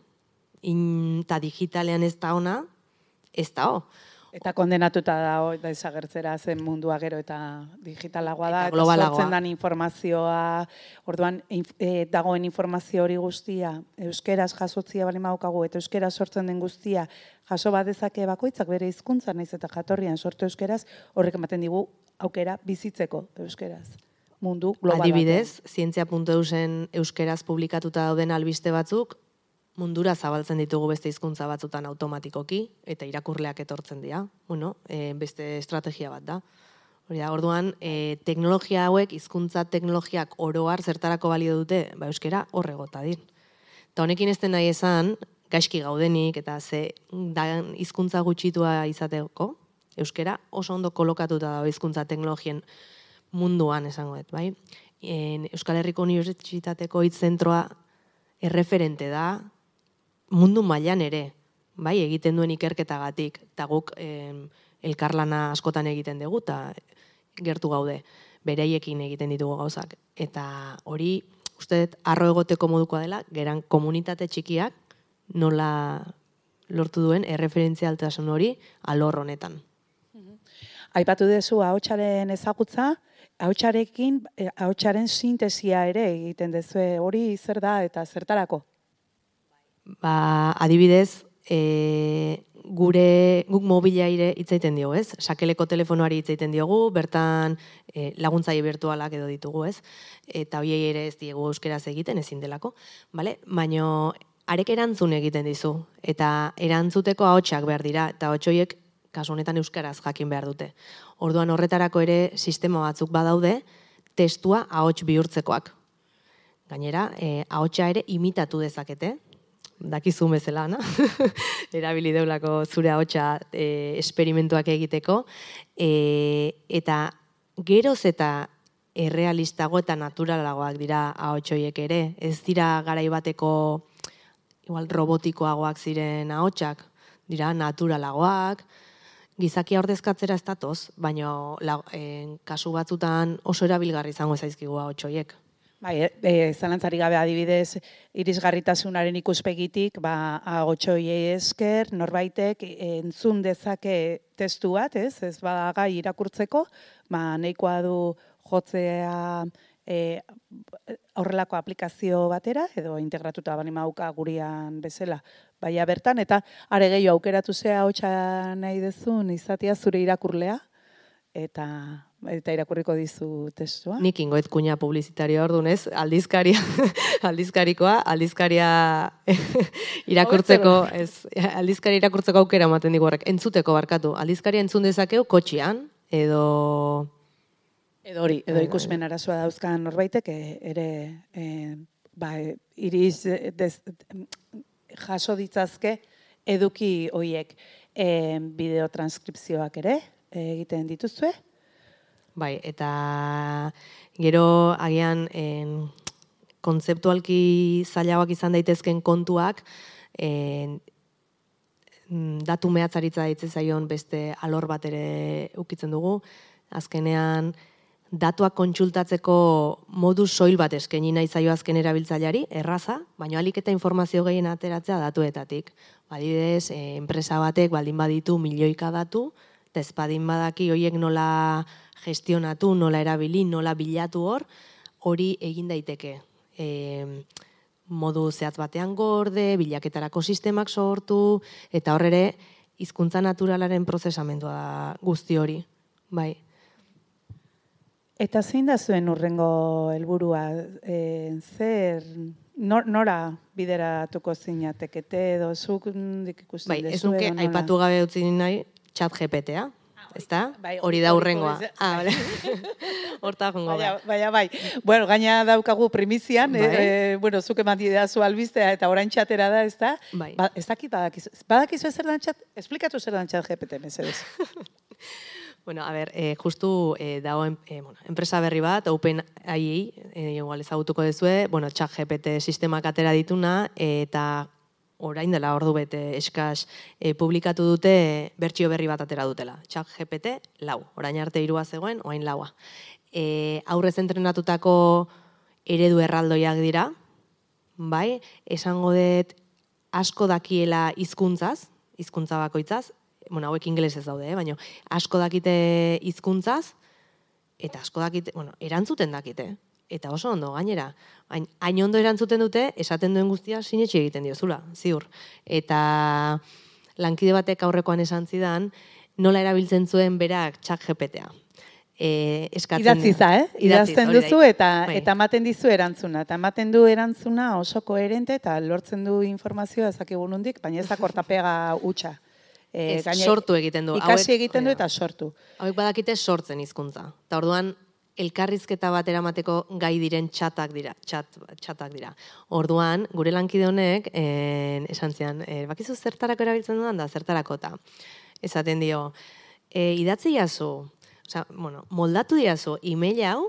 Inta digitalean ez da ona, ez dago. Eta kondenatuta da hori da desagertzera zen mundua gero eta digitalagoa da. Eta globalagoa. sortzen dan informazioa, orduan inf- e, dagoen informazio hori guztia, euskeraz jasotzia bali maukagu, eta euskeraz sortzen den guztia, jaso bat dezake bakoitzak bere hizkuntza naiz eta jatorrian sortu euskeraz, horrek ematen digu aukera bizitzeko euskeraz. Mundu global Adibidez, zientzia.eusen euskeraz publikatuta dauden albiste batzuk, mundura zabaltzen ditugu beste hizkuntza batzutan automatikoki, eta irakurleak etortzen dira. Bueno, e, beste estrategia bat da. Hori da, orduan, e, teknologia hauek, hizkuntza teknologiak oroar zertarako balio dute, ba, euskera horregota dir. Eta honekin ez nahi esan, gaizki gaudenik eta ze da hizkuntza gutxitua izateko, euskera oso ondo kolokatuta dago hizkuntza teknologien munduan esango dut, bai? En, Euskal Herriko Unibertsitateko hitz zentroa erreferente da mundu mailan ere, bai, egiten duen ikerketagatik, eta guk em, elkarlana askotan egiten dugu, eta gertu gaude, bereiekin egiten ditugu gauzak. Eta hori, uste dut, arro egoteko modukoa dela, geran komunitate txikiak nola lortu duen erreferentzialtasun hori alor honetan. Aipatu duzu ahotsaren ezagutza, ahotsarekin eh, ahotsaren sintesia ere egiten dezue hori zer da eta zertarako? Ba, adibidez, e, gure guk mobilaire hitz egiten diogu, ez? Sakeleko telefonoari hitz egiten diogu, bertan e, laguntzaile virtualak edo ditugu, ez? Eta hoiei ere ez diegu euskeraz egiten ezin delako, bale? Baino arek erantzun egiten dizu eta erantzuteko ahotsak behar dira eta ahots horiek kasu honetan euskaraz jakin behar dute. Orduan horretarako ere sistema batzuk badaude testua ahots bihurtzekoak. Gainera, eh, ahotsa ere imitatu dezakete, dakizu bezala, na? erabili deulako zure ahotsa e, esperimentuak egiteko, e, eta geroz eta errealistago eta naturalagoak dira ahots horiek ere, ez dira garai bateko igual robotikoagoak ziren ahotsak, dira naturalagoak, gizakia ordezkatzera ez datoz, baina en, kasu batzutan oso erabilgarri izango zaizkigu ahots horiek. Bai, e, e, zalantzari gabe adibidez, irisgarritasunaren ikuspegitik, ba, agotxoiei esker, norbaitek entzun dezake testu bat, ez? Ez bada gai irakurtzeko, ba, nahikoa du jotzea e, horrelako aplikazio batera, edo integratuta bani mauka gurian bezala, baina bertan, eta are gehiago aukeratu zea hotxa nahi dezun, izatea zure irakurlea, eta eta irakurriko dizu testua. Nik ingoet kuña publizitario ordunez, aldizkaria, aldizkarikoa, aldizkaria irakurtzeko, ez, aldizkaria irakurtzeko aukera ematen digu horrek, entzuteko barkatu. Aldizkaria entzun dezakeu kotxian, edo Edo hori, edo ikusmen arazoa dauzkan norbaitek e, ere e, ba, iriz dez, jaso ditzazke eduki hoiek e, bideotranskripzioak ere egiten dituzue. Bai, eta gero agian en, kontzeptualki zailagoak izan daitezken kontuak en, datu mehatzaritza daitze zaion beste alor bat ere ukitzen dugu. Azkenean, datuak kontsultatzeko modu soil bat eskaini nahi zaio azken erabiltzaileari, erraza, baina alik eta informazio gehien ateratzea datuetatik. Badidez, e, enpresa batek baldin baditu milioika datu, ez badin badaki horiek nola gestionatu, nola erabili, nola bilatu hor, hori egin daiteke. E, modu zehatz batean gorde, bilaketarako sistemak sortu, eta hor ere, hizkuntza naturalaren prozesamendua da guzti hori. Bai. Eta zein da zuen urrengo helburua? E, zer, nor, nora bideratuko zinatekete edo zuk ikusten Bai, ez duzue, nuke edo nola? aipatu gabe utzi nahi, chat GPT-a. Ezta? Bai, Hori da hurrengoa. Ah, bale. Horta jongo Baina, da. baina bai. Bueno, gaina daukagu primizian, Bai. eh, eh, bueno, zuk eman didazu albistea eta orain txatera da, ez da? Bai. Ba, ez dakit badakizu. Badakizu zer dan txat? Esplikatu zer dan txat GPT, mesedez. Bueno, a ber, eh, justu eh, dago en, eh, bueno, enpresa berri bat, Open AI, eh, igual ezagutuko dezue, bueno, chat GPT sistemak atera dituna, eta orain dela ordu bete eskas eh, publikatu dute bertsio berri bat atera dutela. Chat GPT lau, orain arte irua zegoen, orain laua. Eh, aurrez entrenatutako eredu erraldoiak dira, bai, esango dut asko dakiela hizkuntzaz, hizkuntza bakoitzaz, bueno, hauek ingelesez daude, eh? baina asko dakite hizkuntzaz, eta asko dakite, bueno, erantzuten dakite. Eta oso ondo, gainera. Hain, hain ondo erantzuten dute, esaten duen guztia sinetxe egiten diozula, ziur. Eta lankide batek aurrekoan esan zidan, nola erabiltzen zuen berak txak GPT-a. E, eskatzen Idatziza, eh? Idazten duzu eta Bai. eta ematen dizu erantzuna. Eta ematen du erantzuna oso koherente eta lortzen du informazioa ezakigu nondik, baina ez da kortapega hutsa. Eh, Ez, gaine- sortu egiten du. Ikasi Hauek- egiten du da. eta sortu. Hauek badakite sortzen hizkuntza. Eta orduan elkarrizketa bat eramateko gai diren txatak dira, txat, txatak dira. Orduan, gure lankide honek, en, esan zian, e, bakizu zertarako erabiltzen dudan da, zertarako eta esaten dio, e, idatzi jazu, osea, bueno, moldatu diazu e-mail hau,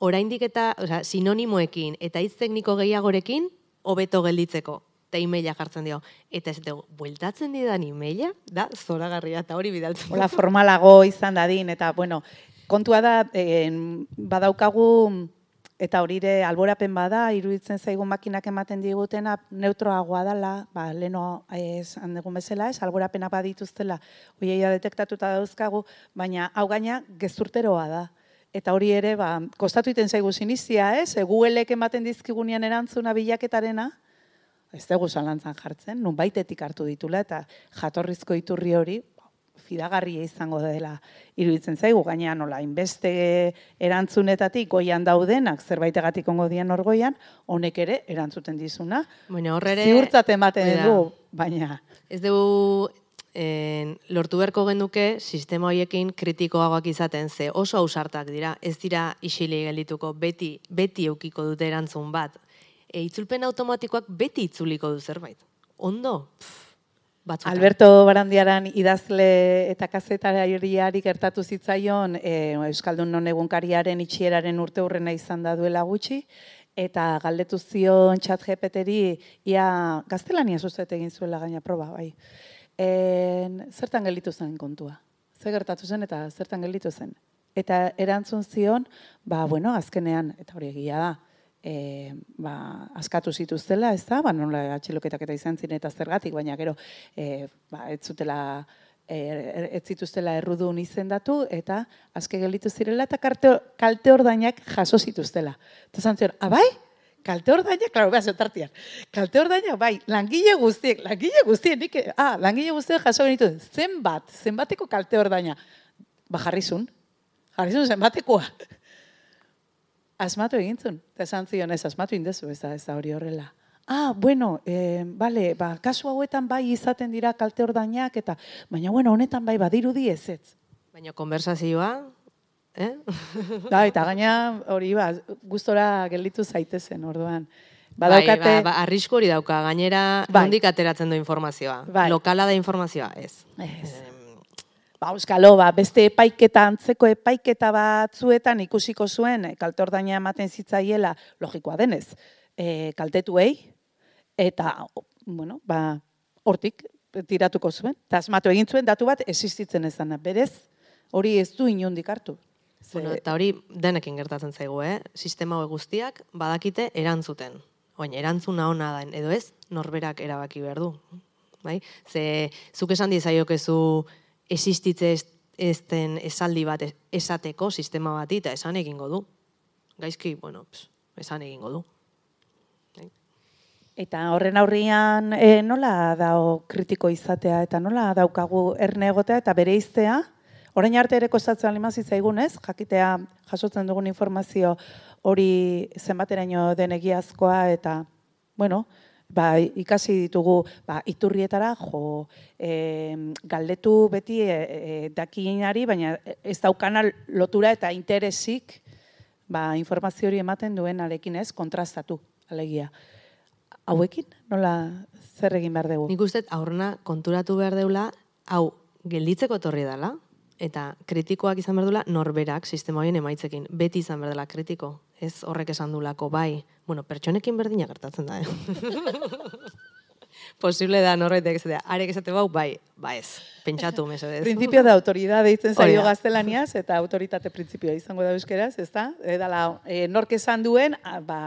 oraindik eta, osea, sinonimoekin eta hitz tekniko gehiagorekin hobeto gelditzeko. Eta e-maila jartzen dio. Eta ez dugu, bueltatzen didan e-maila, da, zoragarria, eta hori bidaltzen. Hola formalago izan dadin, eta bueno, kontua da, en, badaukagu, eta hori ere alborapen bada, iruditzen zaigu makinak ematen digutena neutroagoa dela, ba, leno esan dugun bezala, ez, alborapenak badituztela, hoia detektatuta dauzkagu, baina hau gaina gezurteroa da. Eta hori ere, ba, kostatu iten zaigu sinizia, ez? E, ematen dizkigunean erantzuna bilaketarena, ez dugu zalantzan jartzen, nun baitetik hartu ditula, eta jatorrizko iturri hori, fidagarria izango dela iruditzen zaigu, gaina nola, inbeste erantzunetatik goian daudenak, zerbaitegatik ongo dian orgoian, honek ere erantzuten dizuna. Baina horre ere... Ziurtzat ematen du, baina Ez dugu en, lortu beharko genuke sistema horiekin kritikoagoak izaten ze oso ausartak dira, ez dira isili geldituko beti beti eukiko dute erantzun bat. E, itzulpen automatikoak beti itzuliko du zerbait. Ondo, pff, batzutan. Alberto Barandiaran idazle eta kazetariari gertatu zitzaion e, Euskaldun non egunkariaren itxieraren urte hurrena izan da duela gutxi, eta galdetu zion txat GPT-ri ia gaztelania zuzet egin zuela gaina proba, bai. En, zertan gelditu zen kontua? Ze gertatu zen eta zertan gelditu zen? Eta erantzun zion, ba, bueno, azkenean, eta hori egia da, e, ba, askatu zituztela, ez da, ba, nola atxiloketak eta izan ziren eta zergatik, baina gero, e, ba, ez zutela, e, ez zituztela errudun izendatu, eta azke gelditu zirela, eta kalte, kalte ordainak jaso zituztela. Eta zan zion, abai? Kalte ordainak, klaro, behaz, tartian. Kalte ordainak, bai, langile guztiek, langile guztiek, nik, ah, langile guztiek jaso genitu, zenbat, zenbateko kalte ordaina. Ba, jarrizun, jarrizun zenbatekoa. Asmatu egintzun. Eta esan zion, ez asmatu indezu, ez da, ez da hori horrela. Ah, bueno, eh, bale, ba, kasu hauetan bai izaten dira kalte ordainak, eta, baina, bueno, honetan bai badirudi ez ez. Baina konversazioa, eh? Da, eta gaina hori, ba, gustora gelditu zaitezen, orduan. Bai, Badaukate, ba, ba, arrisku hori dauka, gainera Bai. ateratzen du informazioa. Bai. Lokala da informazioa, ez. Ez. Ba, euskalo, ba, beste epaiketa, antzeko epaiketa batzuetan ikusiko zuen, e, kalte ordaina ematen zitzaiela, logikoa denez, e, kaltetuei, eta, bueno, ba, hortik tiratuko zuen. Eta asmatu egin zuen datu bat existitzen ezana. Berez, hori ez du inundik hartu. Ze- Bueno, eta hori denekin gertatzen zaigu, eh? Sistema hauek guztiak badakite erantzuten. Oin, erantzuna ona da, edo ez, norberak erabaki behar du. Bai? Ze, zuk esan diezaiokezu existitze ez, ezten esaldi bat es- esateko sistema bati, eta esan egingo du. Gaizki, bueno, ps, esan egingo du. Eta horren aurrian e, nola dao kritiko izatea eta nola daukagu erne egotea eta bere iztea, orain arte ere kostatzen lima zitzaigun ez, jakitea jasotzen dugun informazio hori zenbateraino den egiazkoa eta, bueno, ba, ikasi ditugu ba, iturrietara jo, e, galdetu beti e, e, dakinari, baina ez daukana lotura eta interesik ba, informazio hori ematen duen arekin ez, kontrastatu, alegia. Hauekin, nola zer egin behar dugu? Nik uste, aurrena konturatu behar deula, hau, gelditzeko etorri dela, eta kritikoak izan behar duela norberak sistema horien emaitzekin. Beti izan behar dela kritiko. Ez horrek esan dulako, bai. Bueno, pertsonekin berdina gertatzen da, eh? Posible da norbaitek ez da. Arek esate bau, bai, ba ez. Pentsatu, mesedez. Principio da autoridad deitzen zaio gaztelaniaz, eta autoritate principioa izango da euskeraz, ez da? Edala, e, nork esan duen, a, ba,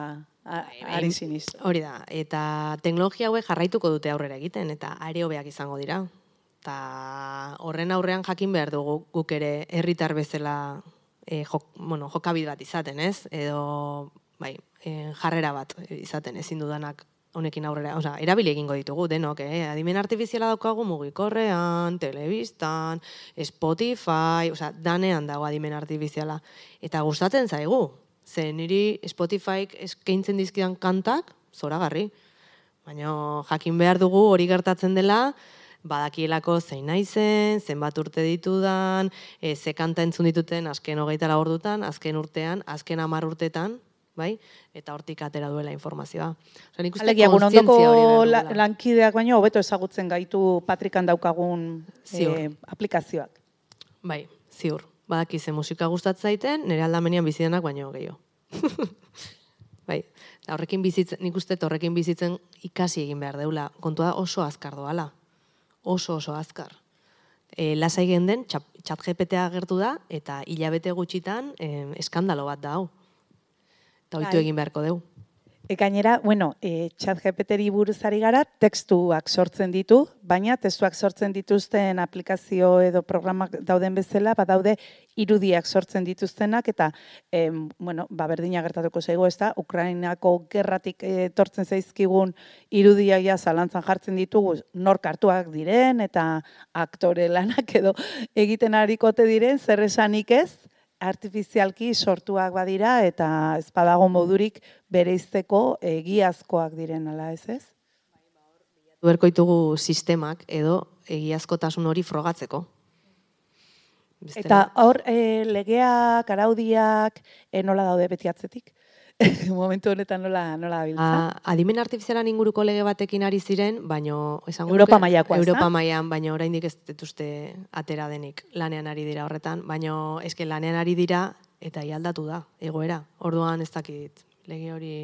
a, ari siniz. Hori da, eta teknologia hauek jarraituko dute aurrera egiten, eta are hobeak izango dira. Eta horren aurrean jakin behar dugu guk ere herritar bezala e, jok, bueno, jokabide bat izaten, ez? Edo bai, e, jarrera bat izaten ezin dudanak honekin aurrera, osea, erabili egingo ditugu denok, eh? Adimen artifiziala daukagu mugikorrean, telebistan, Spotify, osea, danean dago adimen artifiziala. Eta gustatzen zaigu. Ze niri Spotifyk eskaintzen dizkidan kantak, zoragarri. Baina jakin behar dugu hori gertatzen dela, badakielako zein naizen, zenbat urte ditudan, e, ze kanta entzun dituten azken hogeita ordutan, azken urtean, azken hamar urtetan, bai? Eta hortik atera duela informazioa. Osea, nik uste Alegia, ondoko la, lankideak baino hobeto ezagutzen gaitu Patrikan daukagun Ziur. eh, aplikazioak. Bai, ziur. Badaki ze musika gustatzen zaiten, nire aldamenian bizidenak baino gehiago. bai, horrekin bizitzen, nik uste horrekin bizitzen ikasi egin behar deula. Kontua oso azkar doala. Oso oso azkar. E, lasai gen den, txap, chat GPT agertu da, eta hilabete gutxitan e, eskandalo bat da hau. Eta oitu Bai. egin beharko dugu. E, gainera, bueno, e, chat GPT-ri buruz ari gara, tekstuak sortzen ditu, baina testuak sortzen dituzten aplikazio edo programak dauden bezala, badaude irudiak sortzen dituztenak, eta, em, bueno, ba, berdina gertatuko zaigu, ez da, Ukrainako gerratik eh, etortzen zaizkigun irudiak ja zalantzan jartzen ditugu, nork hartuak diren, eta aktore lanak edo egiten harikote diren, zer esanik ez, artifizialki sortuak badira eta ez badago modurik bereizteko egiazkoak diren ala ez ez? Duerko ditugu sistemak edo egiazkotasun hori frogatzeko. Bestela- Eta hor e, legeak, araudiak, e, nola daude beti atzetik? Momentu honetan nola, nola dabiltza? A, adimen artifizialan inguruko lege batekin ari ziren, baino esango Europa mailakoa? Europa mailan, baino oraindik ez dituzte atera denik lanean ari dira horretan, baino eske lanean ari dira eta ialdatu da egoera. Orduan ez dakit lege hori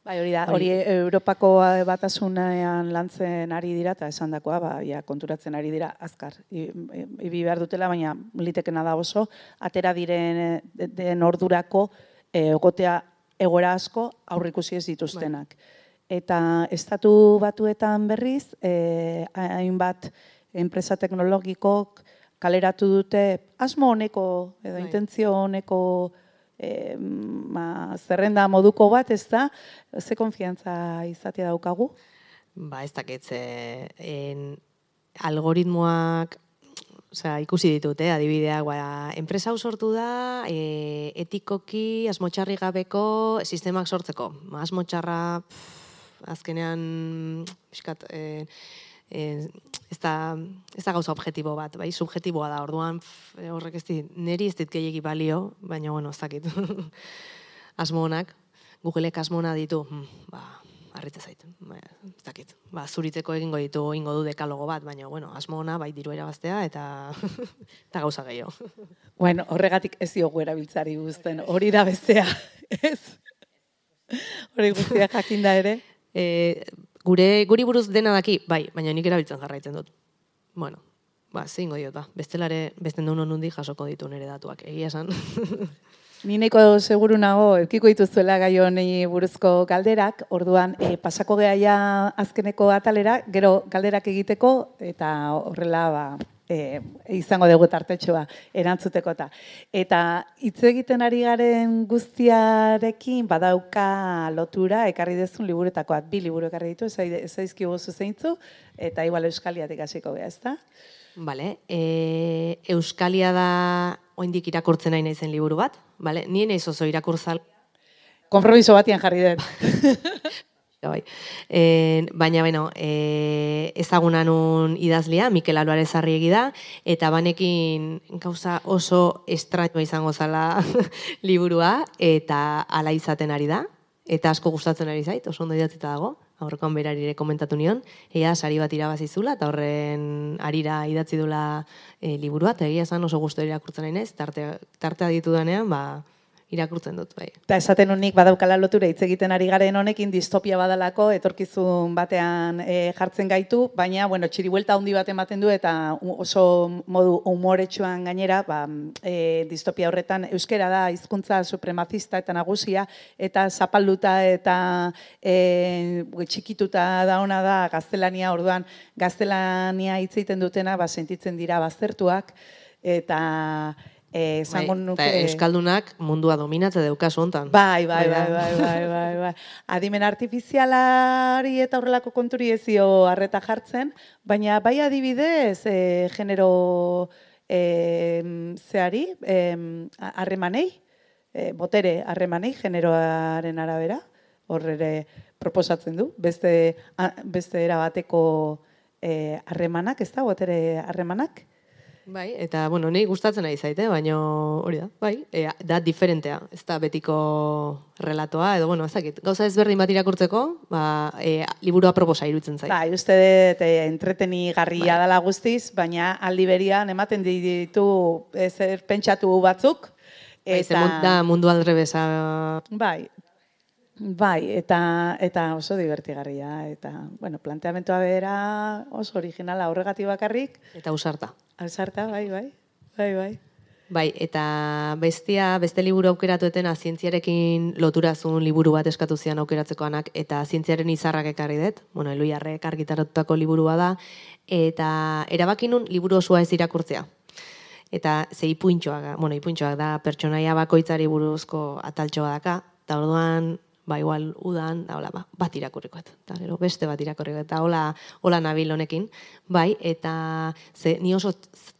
Bai, hori da, Hori- Europako batasunean lantzen ari dira, eta esan dakoa, ba, ja, konturatzen ari dira, azkar. Ibi behar dutela, baina litekena da oso, atera diren de- den ordurako egotea egoera asko aurrikusi ez dituztenak. Eta estatu batuetan berriz, e, hainbat enpresa teknologikok kaleratu dute asmo honeko edo Bai. intentzio honeko e, ma, zerrenda moduko bat, ez da, ze konfiantza izatea daukagu? ba ez dakit ze en, algoritmoak Osea, ikusi ditut, eh, adibideak, ba, enpresa hau sortu da, e, etikoki, asmotxarri gabeko sistemak sortzeko. Ba, Asmotxarra, azkenean, pixkat, e, e, ez, da, ez da gauza objektibo bat, bai, subjetiboa da, orduan, horrek ez dit, neri ez dit gehiagi balio, baina, bueno, ez dakit. asmo honak, Googleek asmo ona ditu, hm, ba, harritze zait, ba, ez dakit. Ba, zuritzeko egingo ditu, ingo du dekalogo bat, baina, bueno, asmo ona, bai, diru irabaztea, eta, eta gauza gehiago. Bueno, horregatik ez diogu erabiltzari guzten, hori da bestea, ez? Hori guztia jakinda ere. E, gure, guri buruz dena daki, bai, baina nik erabiltzen jarraitzen dut. Bueno, ba, zeingo diot, ba, bestelare, besten duen nundi jasoko ditu nire datuak, egia esan. Ni nahiko seguru nago, eukiko dituzuela gai honi buruzko galderak, orduan e, pasako gea ja azkeneko atalera, gero galderak egiteko, eta horrela ba, e, izango dugu tartetxoa erantzuteko eta. Hitz egiten ari garen guztiarekin badauka lotura ekarri dezun liburetakoak, bi liburu ekarri ditu, ez zaizkigu zuzeintzu, eta igual euskaliatik hasiko gea, ezta? Vale, e, Euskalia da oindik irakurtzen nahi naizen liburu bat, vale? Ni naiz oso irakurtzal, Konpromiso batian jarri dut. Bai. E, baina, bueno, e, ezaguna nun idazlea, Mikel Alvarez Arriegi da, eta banekin gauza oso estrainoa izango zala liburua, eta ala izaten ari da, eta asko gustatzen ari zait, oso ondo idatzita dago, aurrekoan berarire komentatu nion, ea sari bat irabazizula, eta horren arira idatzi dula e, liburua, eta egia esan oso guztu irakurtzen nahi nez, tartea, tartea ditu danean, ba, irakurtzen dut bai. Eta esaten unik badaukala lotura hitz egiten ari garen honekin distopia badalako etorkizun batean e, jartzen gaitu, baina bueno, txiri buelta handi bat ematen du eta oso modu humoretsuan gainera, ba, e, distopia horretan euskera da hizkuntza supremacista eta nagusia eta zapalduta eta e, txikituta da ona da gaztelania orduan gaztelania hitz egiten dutena ba sentitzen dira baztertuak eta Eh, zango bai, nuke... Euskaldunak mundua dominatze daukazu hontan. Bai, bai, bai, bai, bai, bai, bai. Adimen artifizialari eta horrelako konturi ezio harreta jartzen, baina bai adibidez, e, genero e, zeari, harremanei, e, botere harremanei, generoaren arabera, horre proposatzen du, beste, beste erabateko harremanak, ez da, botere harremanak, Bai, eta, bueno, nahi gustatzen nahi zaite, baina hori da, bai, e, da diferentea, ez da betiko relatoa, edo, bueno, ezakit, gauza ezberdin bat irakurtzeko, ba, e, liburua proposa irutzen zait. Bai, uste dut, e, entreteni garria bai. dala guztiz, baina aldi berian ematen ditu ezer pentsatu batzuk, eta... Bai, da mundu aldrebesa... Bai, Bai, eta, eta oso divertigarria, eta, bueno, planteamentoa bera oso originala horregatik bakarrik. Eta usarta. Usarta, bai, bai, bai, bai. Bai, eta bestia, beste liburu aukeratu etena, zientziarekin loturazun liburu bat eskatu zian aukeratzeko anak, eta zientziaren izarrak ekarri dut, bueno, elu jarrek argitaratutako liburua da, eta erabakinun liburu osoa ez irakurtzea. Eta ze ipuintxoak, bueno, ipuintxoak da pertsonaia bakoitzari buruzko ataltxoa daka, eta orduan ba igual udan da hola ba, bat irakurriko eta gero beste bat irakurriko eta hola hola nabil honekin. Bai eta ze ni oso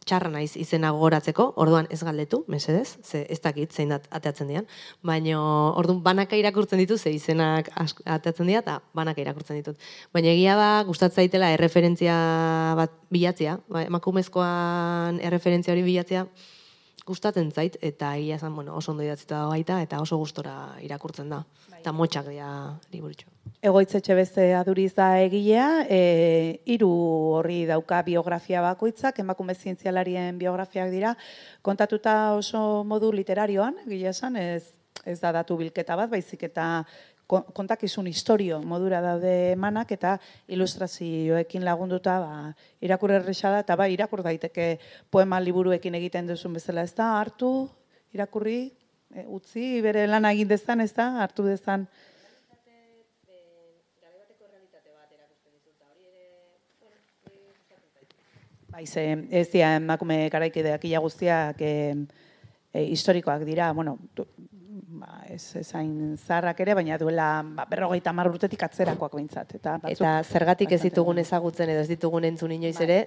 txarra naiz izena gogoratzeko. Orduan ez galdetu mesedez ze ez dakit zein dat ateatzen dian baino ordun banaka irakurtzen ditu ze izenak ateatzen dira eta banaka irakurtzen ditut. Baina egia da gustatzen zaitela erreferentzia bat bilatzea. Ba, emakumezkoan erreferentzia hori bilatzea gustatzen zait eta egia esan bueno oso ondo idatzita da baita eta oso gustora irakurtzen da eta motxak dira liburutxo. Egoitzetxe beste aduriz da egilea, e, iru horri dauka biografia bakoitzak, emakume zientzialarien biografiak dira, kontatuta oso modu literarioan, gila esan, ez, ez da datu bilketa bat, baizik eta kontakizun historio modura daude emanak eta ilustrazioekin lagunduta ba, irakur erresa da, eta ba, irakur daiteke poema liburuekin egiten duzun bezala, ez da, hartu, irakurri, e, utzi bere lan egin dezan, ez da, hartu dezan. Bai, ze, ez dira, emakume garaikideak ia guztiak e, e, historikoak dira, bueno, du, ba, ez ezain zarrak ere, baina duela ba, berrogeita marrutetik atzerakoak behintzat. Eta, eta zergatik ez ditugun ezagutzen edo ez ditugun entzun inoiz bai. ere,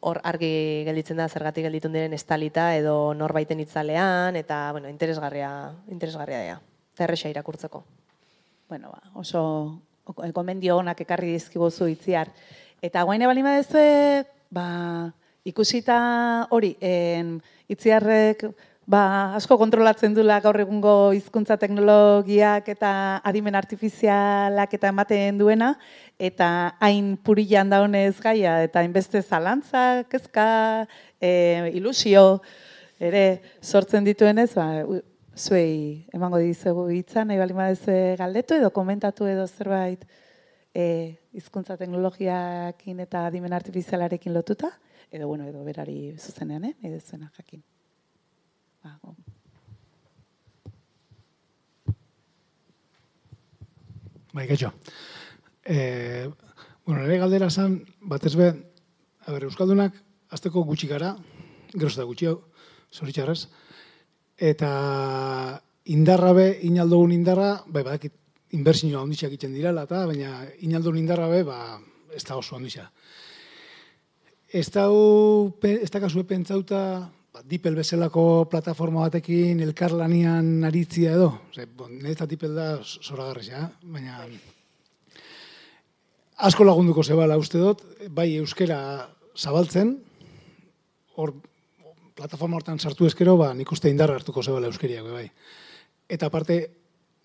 hor argi gelditzen da zergatik gelditun diren estalita edo norbaiten itzalean eta bueno, interesgarria, interesgarria dira. Zerresa irakurtzeko. Bueno, ba, oso gomendio onak ekarri dizkigozu itziar. Eta guaine bali badezu, ba, ikusita hori, en, itziarrek ba, asko kontrolatzen dula gaur egungo hizkuntza teknologiak eta adimen artifizialak eta ematen duena, eta hain purilan daunez gaia, eta hainbeste zalantza, kezka, e, ilusio, ere sortzen dituenez, ba, zuei emango dizegu hitza, nahi bali ez galdetu edo komentatu edo zerbait e, hizkuntza teknologiakin eta adimen artifizialarekin lotuta, edo bueno, edo berari zuzenean, eh? nahi zuena jakin. Ba, bai, gaitxo. E, bueno, nire galdera zan, batez be, a ber, Euskaldunak, azteko gutxi gara, geroz da gutxi hau, zoritxarrez, eta indarra be, inaldogun indarra, bai, badakit, inbertsioa onditxak egiten direla, eta baina inaldogun indarra be, ba, ez da oso onditxa. Ez da, ez da kasue pentsauta, ba, dipel bezalako plataforma batekin elkarlanian aritzia edo. Ose, bon, Neta dipel da zora baina asko lagunduko zebala uste dut, bai euskera zabaltzen, hor plataforma hortan sartu eskero, ba, nik uste indarra hartuko zebala euskeriak, bai. Eta aparte,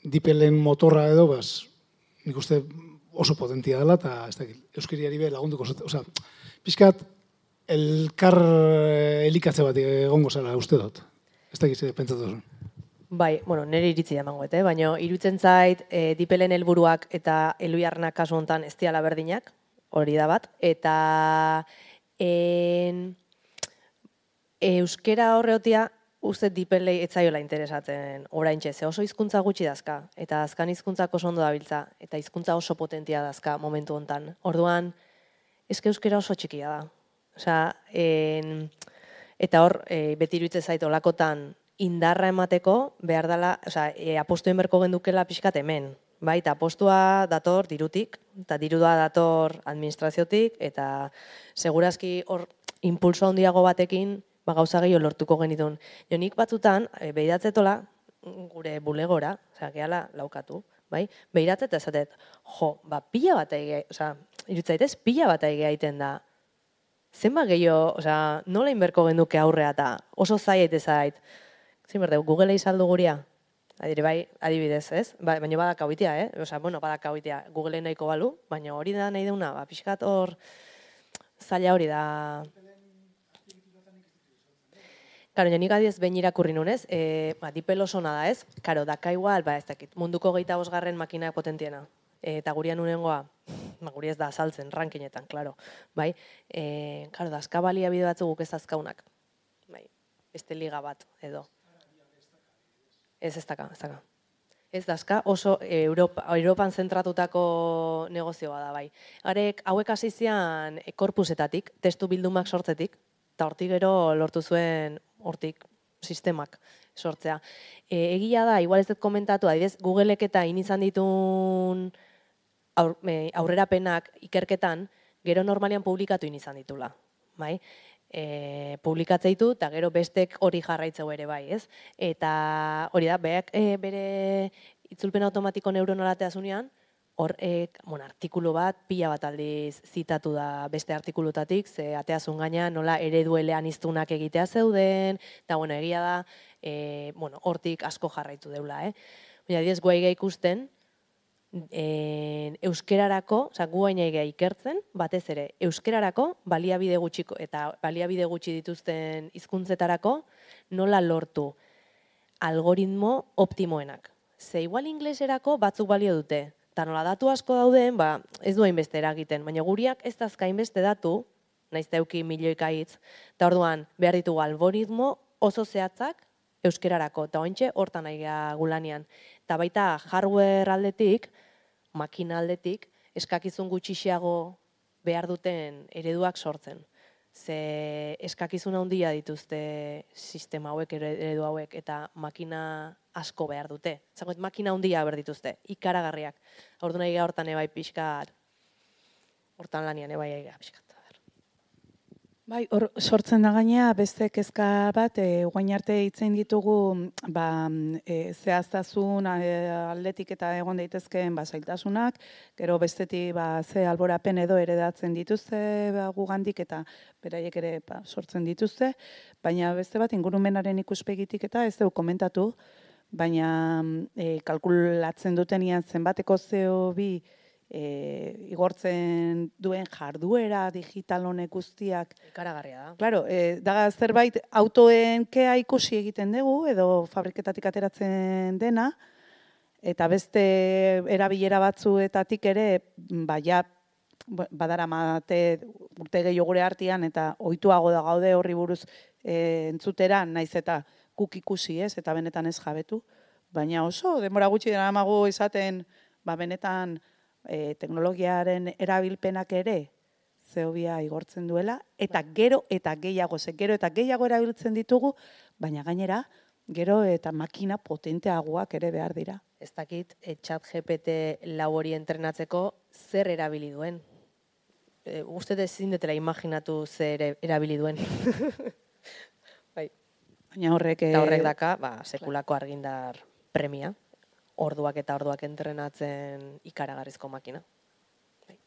dipelen motorra edo, bas, nik uste oso potentia dela, eta ez dakit, euskeriari be lagunduko. Osa, pixkat, elkar eh, elikatze bat egongo zela uste dut. Ez dakit, ze pentsatu zuen. Bai, bueno, nire iritzi emango, eh? baina irutzen zait e, dipelen helburuak eta eluiarnak kasu hontan ez diala berdinak, hori da bat, eta en, euskera horreotia uste dipelei etzaiola interesatzen oraintxe, ze oso hizkuntza gutxi dazka, eta azkan hizkuntzak oso ondo dabiltza, eta hizkuntza oso potentia dazka momentu hontan. Orduan, eske euskera oso txikia da. Osea, en, eta hor, e, beti iruditzen zait olakotan indarra emateko, behar dela, osea, e, apostuen berko gendukela pixkat hemen. Bai, eta apostua dator dirutik, eta dirudua dator administraziotik, eta segurazki hor impulso handiago batekin ba, gauza gehiago lortuko genitun. Jo nik batzutan, e, behidatzetola, gure bulegora, osea, gehala laukatu, bai? Behiratzet eta esatet, jo, ba, pila bat egea, osea, irutzaitez, pila bat egea egiten da. Zenba gehiago, osea, nola inberko genduke aurrea eta oso zai aite zait. Zin berde, Google izaldu guria? Adire, bai, adibidez, ez? Ba, baina badak hauitea, eh? Osea, bueno, badak hauitea, Google nahiko balu, baina hori da nahi deuna, ba, pixkat hor, zaila hori da, Karo, nik adiez behin irakurri nunez, e, ba, dipel oso nada ez, karo, daka igual, ba, ez dakit, munduko geita osgarren makina potentiena. Eta gurian unengoa, ba, guri ez da azaltzen, rankinetan, klaro. Bai, e, karo, dazka balia bide batzu guk ez azkaunak. Bai, beste liga bat, edo. Ez ez daka, ez daka. Ez dazka, oso Europa, Europan zentratutako negozioa da, bai. Arek, hauek hasi zian e, korpusetatik, testu bildumak sortzetik, eta hortik gero lortu zuen hortik sistemak sortzea. E, egia da, igual ez dut komentatu, adibidez, Googleek eta inizan ditun aur, e, aurrerapenak ikerketan, gero normalian publikatu inizan ditula. Bai? E, publikatzeitu eta gero bestek hori jarraitzeu ere bai, ez? Eta hori da, beak, e, bere itzulpen automatiko neuronalatea zunean, hor, e, bueno, artikulu bat, pila bat aldiz zitatu da beste artikulutatik, ze ateazun gaina nola ereduelean iztunak egitea zeuden, eta bueno, egia da, e, bueno, hortik asko jarraitu deula, eh? Baina, diez, guai ikusten, e, euskerarako, oza, guain ikertzen, batez ere, euskerarako, baliabide gutxiko, eta baliabide gutxi dituzten hizkuntzetarako nola lortu algoritmo optimoenak. Ze igual ingleserako batzuk balio dute, Eta nola datu asko dauden, ba, ez duen beste eragiten, baina guriak ez dazkain beste datu, naiz teuki milioika hitz, eta orduan behar ditugu algoritmo oso zehatzak euskerarako, eta ointxe hortan nahi gulanian. Eta baita hardware aldetik, makina aldetik, eskakizun gutxixiago behar duten ereduak sortzen ze eskakizuna handia dituzte sistema hauek eredu hauek eta makina asko behar dute. Zagoet makina handia behar dituzte, ikaragarriak. Ordu nahi hortan ebai pixkat, hortan lanian ebai egai pixkat. Bai, hor sortzen da gainea beste kezka bat, e, guain arte hitzen ditugu ba, e, zehaztasun e, aldetik eta egon daitezkeen ba, zailtasunak, gero bestetik ba, ze alborapen edo eredatzen dituzte ba, gugandik eta beraiek ere ba, sortzen dituzte, baina beste bat ingurumenaren ikuspegitik eta ez dugu komentatu, baina e, kalkulatzen dutenian zenbateko zeo bi e, igortzen duen jarduera digital honek guztiak. Ikaragarria da. Claro, e, daga zerbait autoen kea ikusi egiten dugu, edo fabriketatik ateratzen dena, eta beste erabilera batzuetatik ere, ba, ja, badara mate urte gehiago gure artean eta ohituago da gaude horri buruz e, entzutera, naiz eta kuk ikusi ez, eta benetan ez jabetu. Baina oso, denbora gutxi dena amago izaten, ba, benetan, e, teknologiaren erabilpenak ere zeobia igortzen duela, eta gero eta gehiago, ze gero eta gehiago erabiltzen ditugu, baina gainera, gero eta makina potenteagoak ere behar dira. Ez dakit, e, chat GPT lau hori entrenatzeko zer erabili duen? E, Uste ezin detela imaginatu zer erabili duen. bai. Baina horrek... Eta horrek daka, ba, sekulako argindar premia orduak eta orduak entrenatzen ikaragarrizko makina. Bai.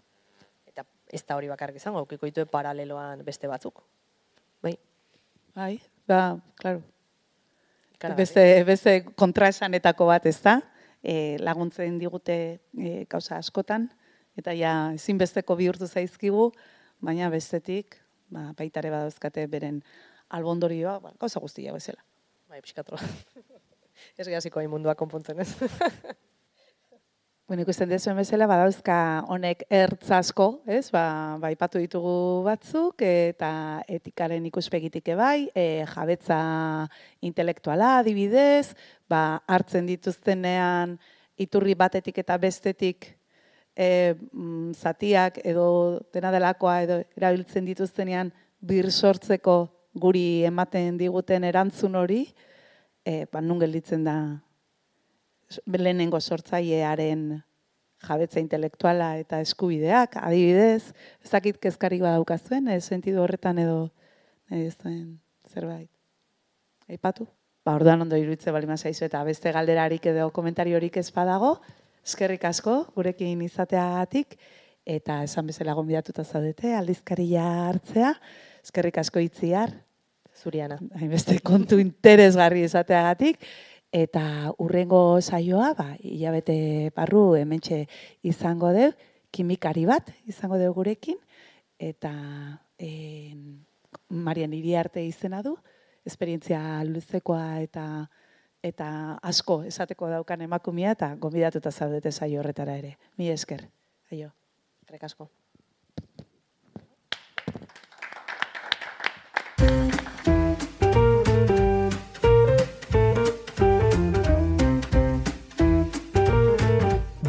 ez da hori bakarrik izango, aukiko ditue paraleloan beste batzuk. Bai, Bai, ba, claro. Beste, beste kontraesanetako bat ez da, e, laguntzen digute e, gauza askotan, eta ja ezinbesteko bihurtu zaizkigu, baina bestetik, ba, baitare badauzkate beren albondorioa, ba, gauza guztia bezala. Bai, pixkatro. ez gehaziko hain mundua konpontzen ez. Bueno, ikusten dezuen bezala, badauzka honek ertz asko, ez? Ba, ba ditugu batzuk, eta etikaren ikuspegitik bai, e, jabetza intelektuala adibidez, ba, hartzen dituztenean iturri batetik eta bestetik e, mm, zatiak edo dena delakoa edo erabiltzen dituztenean bir sortzeko guri ematen diguten erantzun hori, e, ba, nun gelditzen da lehenengo sortzailearen jabetza intelektuala eta eskubideak, adibidez, ez dakit kezkarik badaukazuen, ez sentidu horretan edo ez duen zerbait. Aipatu? Ba, orduan ondo iruditze bali zaizu eta beste galderarik edo komentariorik ez badago, eskerrik asko gurekin izateagatik eta esan bezala gonbidatuta zaudete aldizkaria hartzea. Eskerrik asko itziar, Zuriana. hainbeste kontu interesgarri esateagatik, eta urrengo saioa, ba, hilabete barru hementxe izango deu, kimikari bat izango deu gurekin, eta en, Marian Iriarte izena du, esperientzia luzekoa eta eta asko esateko daukan emakumea eta gonbidatuta zaudete saio horretara ere. Mi esker. Aio. Eskerrik